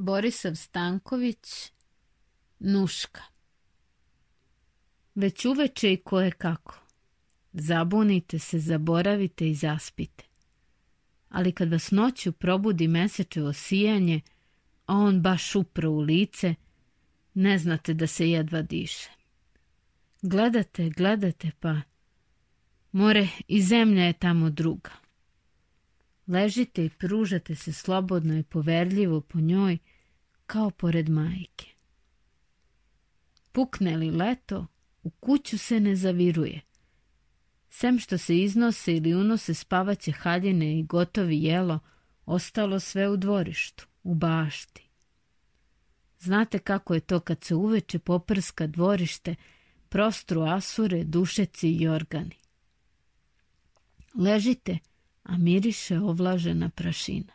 Borisav Stanković Nuška Već uveče i koje kako. Zabunite se, zaboravite i zaspite. Ali kad vas noću probudi mesečevo sijanje, a on baš upro u lice, ne znate da se jedva diše. Gledate, gledate, pa more i zemlja je tamo druga. Ležite i pružate se slobodno i poverljivo po njoj, kao pored majke. Pukne li leto, u kuću se ne zaviruje. Sem što se iznose ili unose spavaće haljine i gotovi jelo, ostalo sve u dvorištu, u bašti. Znate kako je to kad se uveče poprska dvorište, prostru asure, dušeci i organi. Ležite, a miriše ovlažena prašina.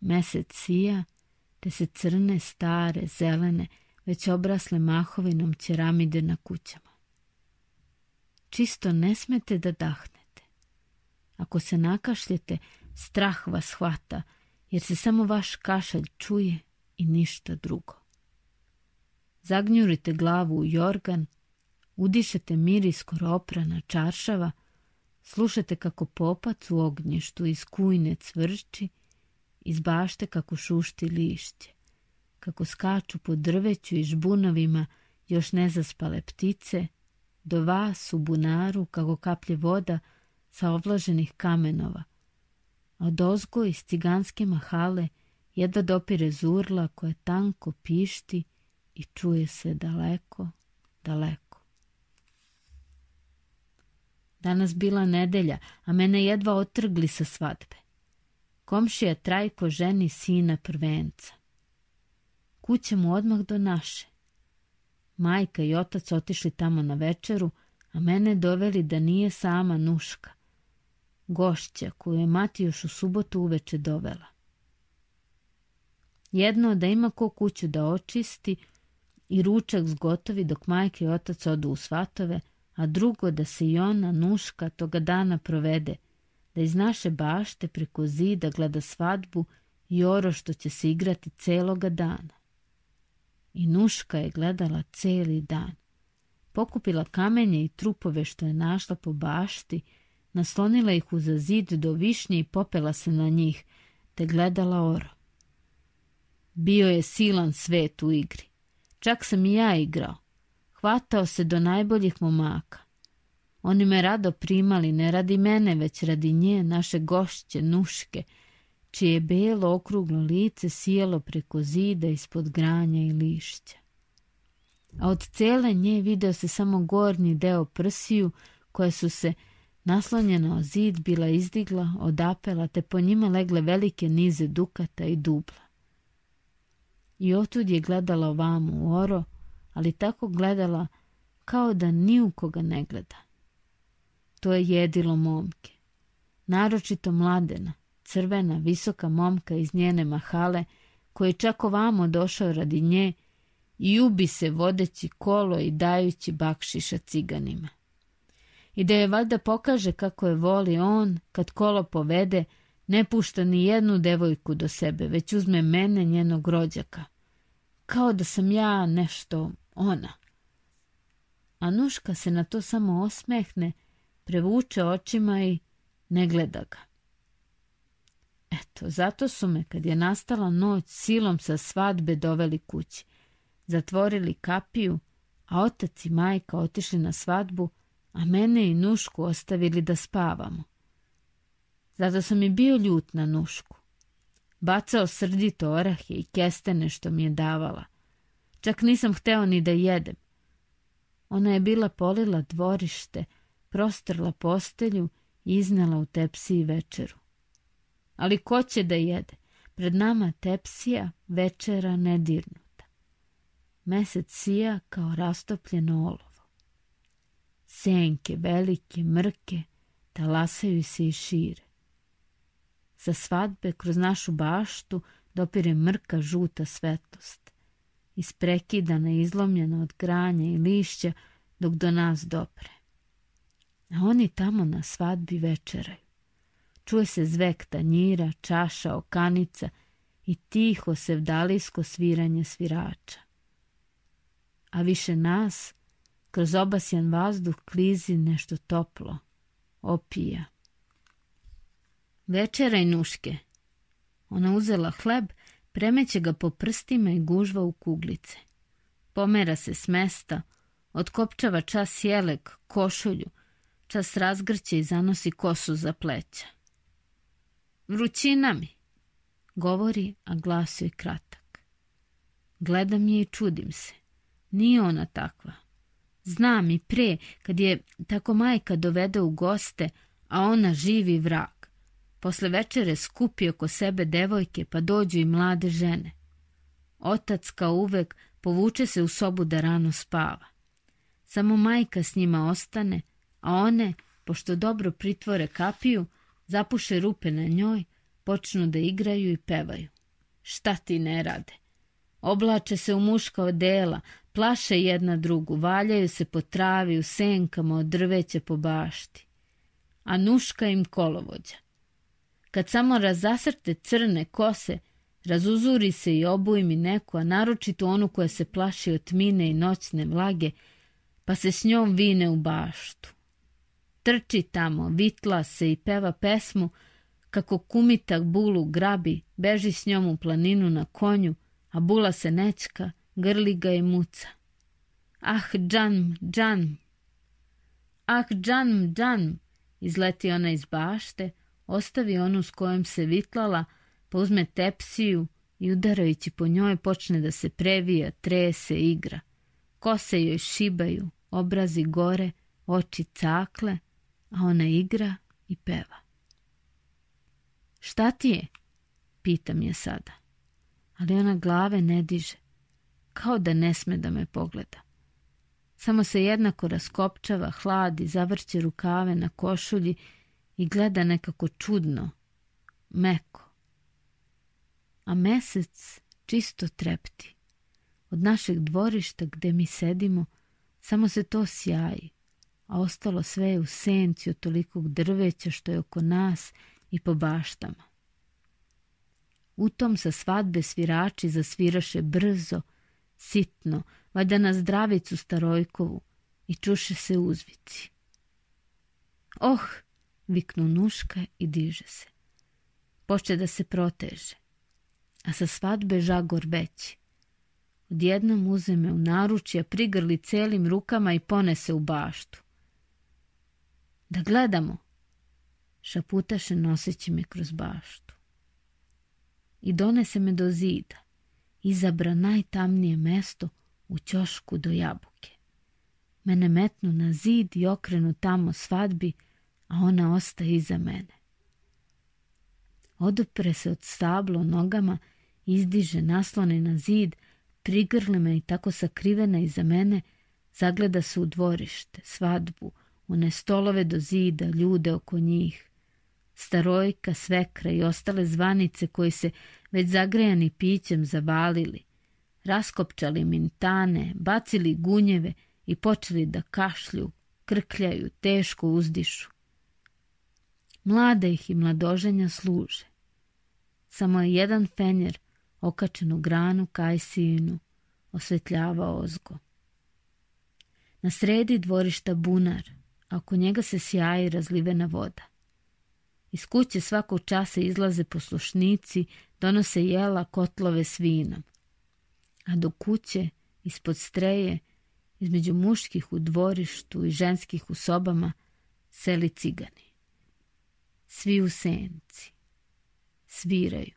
Mesec sija, te se crne, stare, zelene, već obrasle mahovinom ćeramide na kućama. Čisto ne smete da dahnete. Ako se nakašljete, strah vas hvata, jer se samo vaš kašalj čuje i ništa drugo. Zagnjurite glavu u jorgan, udišete miris skoro oprana čaršava, slušate kako popac u ognjištu iz kujne cvrči, iz bašte kako šušti lišće, kako skaču po drveću i žbunovima još nezaspale ptice, do vas u bunaru kako kaplje voda sa ovlaženih kamenova, a od ozgo iz ciganske mahale jedva dopire zurla koje tanko pišti i čuje se daleko, daleko. Danas bila nedelja, a mene jedva otrgli sa svadbe. Komšija Trajko ženi sina prvenca. Kuće mu odmah do naše. Majka i otac otišli tamo na večeru, a mene doveli da nije sama Nuška, gošća koju je mati još u subotu uveče dovela. Jedno da ima ko kuću da očisti i ručak zgotovi dok majke i otac odu u svatove, a drugo da se i ona, Nuška, toga dana provede, da iz naše bašte preko zida gleda svadbu i oro što će se igrati celoga dana. I Nuška je gledala celi dan. Pokupila kamenje i trupove što je našla po bašti, naslonila ih uza zid do višnje i popela se na njih, te gledala oro. Bio je silan svet u igri. Čak sam i ja igrao. Hvatao se do najboljih momaka. Oni me rado primali, ne radi mene, već radi nje, naše gošće, nuške, čije belo okruglo lice sijelo preko zida ispod granja i lišća. A od cele nje video se samo gornji deo prsiju, koje su se naslonjena o zid bila izdigla, odapela, te po njima legle velike nize dukata i dubla. I otud je gledala ovamo u oro, ali tako gledala kao da ni u koga ne gleda. To je jedilo momke. Naročito mladena, crvena, visoka momka iz njene mahale, koji je čak ovamo došao radi nje i ubi se vodeći kolo i dajući bakšiša ciganima. I da je valjda pokaže kako je voli on, kad kolo povede, ne pušta ni jednu devojku do sebe, već uzme mene njenog rođaka. Kao da sam ja nešto ona. Anuška se na to samo osmehne, prevuče očima i ne gleda ga. Eto, zato su me, kad je nastala noć, silom sa svadbe doveli kući. Zatvorili kapiju, a otac i majka otišli na svadbu, a mene i Nušku ostavili da spavamo. Zato sam i bio ljut na Nušku. Bacao srdito orahe i kestene što mi je davala. Čak nisam hteo ni da jedem. Ona je bila polila dvorište, prostrla postelju i iznela u tepsiji večeru. Ali ko će da jede? Pred nama tepsija, večera nedirnuta. Mesec sija kao rastopljeno olovo. Senke, velike, mrke, talasaju se i šire. Sa svadbe kroz našu baštu dopire mrka žuta svetlost isprekidana i izlomljena od granja i lišća dok do nas dopre. A oni tamo na svadbi večeraju. Čuje se zvek tanjira, čaša, okanica i tiho sevdalijsko sviranje svirača. A više nas, kroz obasjan vazduh klizi nešto toplo, opija. Večeraj nuške. Ona uzela hleb, premeće ga po prstima i gužva u kuglice. Pomera se s mesta, otkopčava čas jelek, košulju, čas razgrće i zanosi kosu za pleća. Vrućina mi, govori, a glas joj kratak. Gledam je i čudim se. Nije ona takva. Znam i pre, kad je tako majka dovede u goste, a ona živi vrag. Posle večere skupi oko sebe devojke, pa dođu i mlade žene. Otac, kao uvek, povuče se u sobu da rano spava. Samo majka s njima ostane, a one, pošto dobro pritvore kapiju, zapuše rupe na njoj, počnu da igraju i pevaju. Šta ti ne rade? Oblače se u muška odela, plaše jedna drugu, valjaju se po travi, u senkama od drveća po bašti. A nuška im kolovođa. Kad samo razasrte crne kose, razuzuri se i obuj mi neku, a naročito onu koja se plaši od tmine i noćne vlage, pa se s njom vine u baštu. Trči tamo, vitla se i peva pesmu, kako kumitak bulu grabi, beži s njom u planinu na konju, a bula se nečka, grli ga i muca. Ah, džan, džan! Ah, džan, džan! Izleti ona iz bašte, ostavi onu s kojom se vitlala, uzme tepsiju i udarajući po njoj počne da se previja, trese, igra. Kose joj šibaju, obrazi gore, oči cakle, a ona igra i peva. Šta ti je? Pitam je sada. Ali ona glave ne diže, kao da ne sme da me pogleda. Samo se jednako raskopčava, hladi, zavrće rukave na košulji i gleda nekako čudno, meko. A mesec čisto trepti. Od našeg dvorišta gde mi sedimo, samo se to sjaji, a ostalo sve je u senci od tolikog drveća što je oko nas i po baštama. U tom sa svadbe svirači zasviraše brzo, sitno, valjda na zdravicu Starojkovu i čuše se uzvici. Oh, viknu nuška i diže se. Poče da se proteže. A sa svadbe žagor veći. Odjednom uzeme u naručja, prigrli celim rukama i ponese u baštu. Da gledamo, šaputaše noseći me kroz baštu. I donese me do zida, izabra najtamnije mesto u ćošku do jabuke. Mene metnu na zid i okrenu tamo svadbi, a ona ostaje iza mene. Odupre se od stablo nogama, izdiže naslone na zid, prigrle me i tako sakrivena iza mene, zagleda se u dvorište, svadbu, one stolove do zida, ljude oko njih. Starojka, svekra i ostale zvanice koji se već zagrejani pićem zavalili, raskopčali mintane, bacili gunjeve i počeli da kašlju, krkljaju, teško uzdišu. Mlada ih i mladoženja služe. Samo je jedan fenjer okačen u granu kajsijinu osvetljava ozgo. Na sredi dvorišta bunar, a oko njega se sjaji razlivena voda. Iz kuće svakog časa izlaze poslušnici, donose jela, kotlove s vinom. A do kuće, ispod streje, između muških u dvorištu i ženskih u sobama, seli cigani. Svi u senci. Sviraju.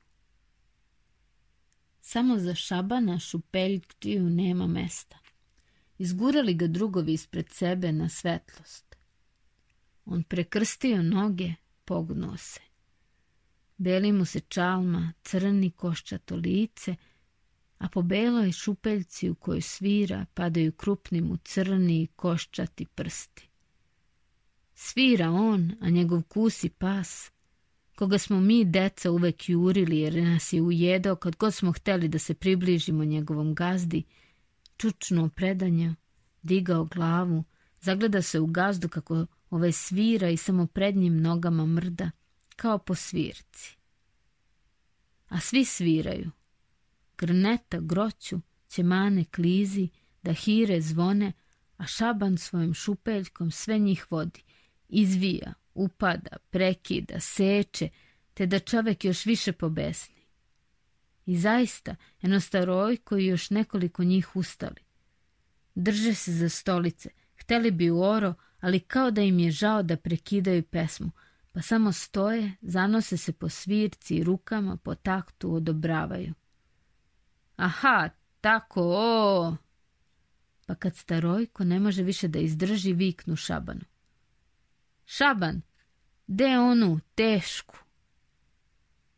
Samo za Šabana šupeljktiju nema mesta. Izgurali ga drugovi ispred sebe na svetlost. On prekrstio noge, pognuo se. Beli mu se čalma, crni koščato lice, a po beloj šupeljci u kojoj svira padaju krupni mu crni koščati prsti. Svira on, a njegov kusi pas, koga smo mi deca uvek jurili jer nas je ujedao kad god smo hteli da se približimo njegovom gazdi, čučnuo predanja, digao glavu, zagleda se u gazdu kako ovaj svira i samo prednjim nogama mrda, kao po svirci. a svi sviraju. Krneta groću, ćemane klizi, da hire zvone, a šaban svojim šupeljkom sve njih vodi, izvija, upada, prekida, seče, te da čovek još više pobesni. I zaista, eno staroj koji još nekoliko njih ustali. Drže se za stolice, hteli bi u oro, ali kao da im je žao da prekidaju pesmu, pa samo stoje, zanose se po svirci i rukama, po taktu odobravaju. Aha, tako, o! Pa kad starojko ne može više da izdrži, viknu Šabanu. Šaban, de onu, tešku.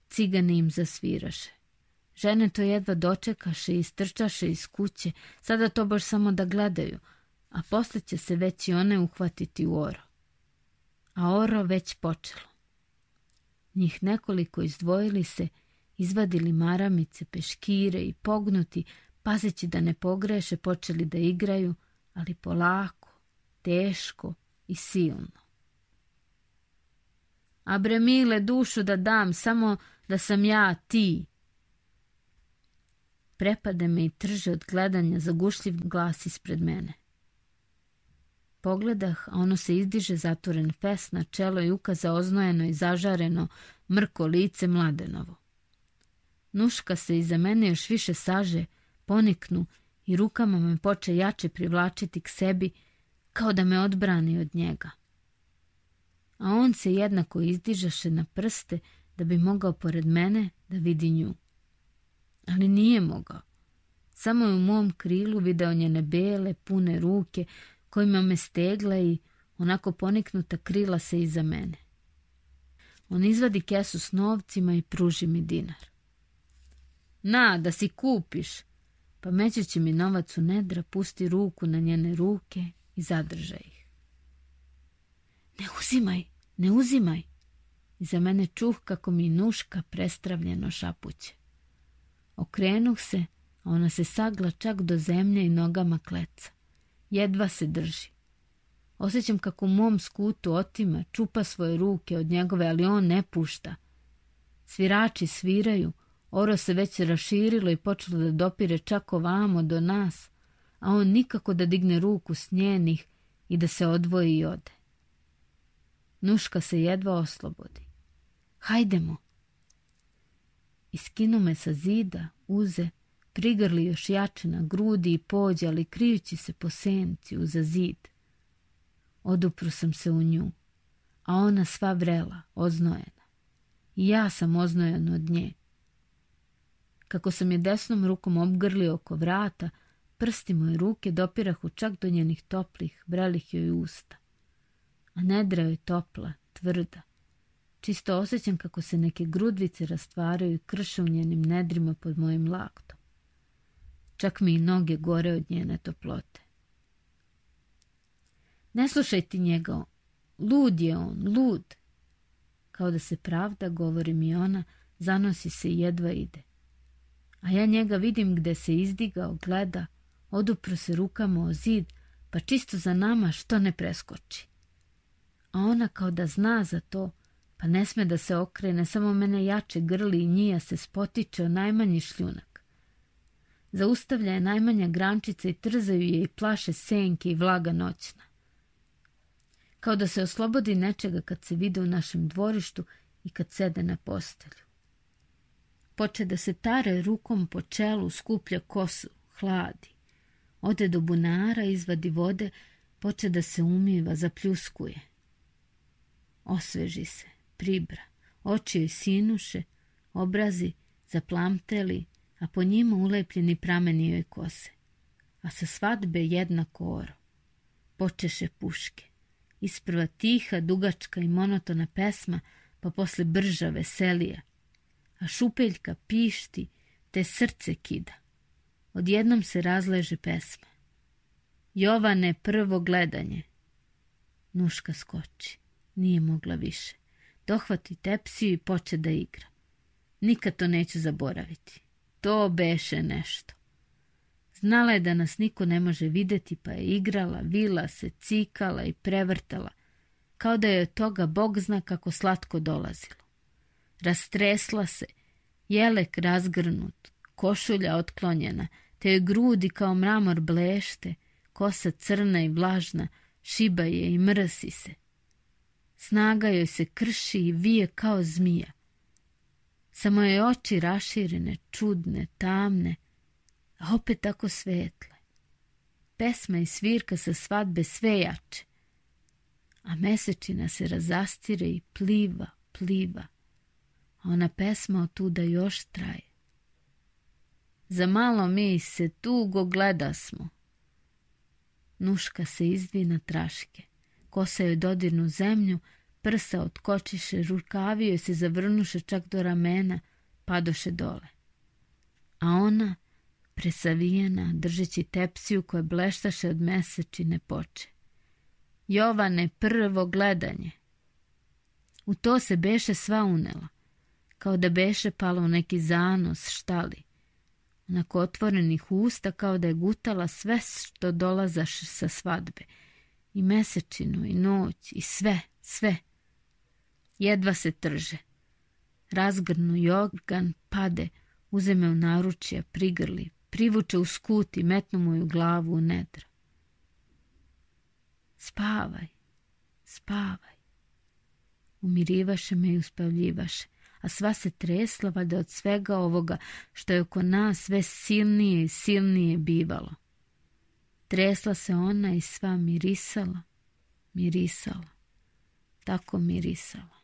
Cigani im zasviraše. Žene to jedva dočekaše i strčaše iz kuće, sada to baš samo da gledaju, a posle će se već i one uhvatiti u oro. A oro već počelo. Njih nekoliko izdvojili se, izvadili maramice, peškire i pognuti, pazeći da ne pogreše, počeli da igraju, ali polako, teško i silno. A bre mile dušu da dam, samo da sam ja ti. Prepade me i trže od gledanja zagušljiv glas ispred mene. Pogledah, a ono se izdiže zatoren fes na čelo i ukaza oznojeno i zažareno mrko lice mladenovo. Nuška se iza mene još više saže, poniknu i rukama me poče jače privlačiti k sebi, kao da me odbrani od njega. A on se jednako izdižaše na prste da bi mogao pored mene da vidi nju. Ali nije mogao. Samo je u mom krilu video njene bele, pune ruke, kojima me stegla i onako poniknuta krila se iza mene. On izvadi kesu s novcima i pruži mi dinar. Na, da si kupiš, pa mećući mi novac u nedra, pusti ruku na njene ruke i zadrža ih. Ne uzimaj, ne uzimaj. Iza mene čuh kako mi nuška prestravljeno šapuće. Okrenuh se, a ona se sagla čak do zemlje i nogama kleca. Jedva se drži. Osjećam kako u mom skutu otima, čupa svoje ruke od njegove, ali on ne pušta. Svirači sviraju, oro se već raširilo i počelo da dopire čak ovamo do nas, a on nikako da digne ruku s njenih i da se odvoji i ode. Nuška se jedva oslobodi. Hajdemo. Iskinu me sa zida, uze, prigrli još jače na grudi i pođe, ali krijući se po senci uza zid. Odupru sam se u nju, a ona sva vrela, oznojena. I ja sam oznojen od nje. Kako sam je desnom rukom obgrlio oko vrata, prsti moje ruke dopirahu čak do njenih toplih, vrelih joj usta. A nedra je topla, tvrda. Čisto osjećam kako se neke grudvice rastvaraju i krše u njenim nedrima pod mojim laktom. Čak mi i noge gore od njene toplote. Ne slušaj ti njega, lud je on, lud. Kao da se pravda, govori mi ona, zanosi se i jedva ide. A ja njega vidim gde se izdigao, gleda, odupro se rukama o zid, pa čisto za nama što ne preskoči. A ona kao da zna za to, pa ne sme da se okrene, samo mene jače grli i njija se spotiče o najmanji šljunak. Zaustavlja je najmanja grančica i trzaju je i plaše senke i vlaga noćna. Kao da se oslobodi nečega kad se vide u našem dvorištu i kad sede na postelju. Poče da se tare rukom po čelu, skuplja kosu, hladi. Ode do bunara, izvadi vode, poče da se umiva, zapljuskuje. Osveži se, pribra, oči joj sinuše, obrazi zaplamteli, a po njima ulepljeni prameni joj kose. A sa svadbe jednako oro. Počeše puške. Isprva tiha, dugačka i monotona pesma, pa posle brža, veselija. A šupeljka pišti, te srce kida. Odjednom se razleže pesma. Jovane prvo gledanje. Nuška skoči. Nije mogla više. Dohvati tepsiju i poče da igra. Nikad to neću zaboraviti. To beše nešto. Znala je da nas niko ne može videti, pa je igrala, vila se, cikala i prevrtala, kao da je od toga Bog zna kako slatko dolazilo. Rastresla se, jelek razgrnut, košulja otklonjena, te joj grudi kao mramor blešte, kosa crna i vlažna, šiba je i mrsi se. Snaga joj se krši i vije kao zmija. Samo je oči raširene, čudne, tamne, a opet tako svetle. Pesma i svirka sa svadbe sve jače, a mesečina se razastire i pliva, pliva, a ona pesma od tuda još traje. Za malo mi se tugo gleda smo. Nuška se izdvina traške, kosa joj dodirnu zemlju, prsa otkočiše, rukavi joj se zavrnuše čak do ramena, padoše dole. A ona, presavijena, držeći tepsiju koje bleštaše od mesečine poče. Jovane, prvo gledanje. U to se beše sva unela, kao da beše palo u neki zanos štali. Onako otvorenih usta kao da je gutala sve što dolazaše sa svadbe. I mesečinu, i noć, i sve, sve. Jedva se trže. Razgrnu jorgan, pade, uzeme u naručje, prigrli, privuče u skut i metnu mu glavu u nedra. Spavaj, spavaj. Umirivaše me i uspavljivaše, a sva se tresla valjda od svega ovoga što je oko nas sve silnije i silnije bivalo. Tresla se ona i sva mirisala, mirisala, tako mirisala.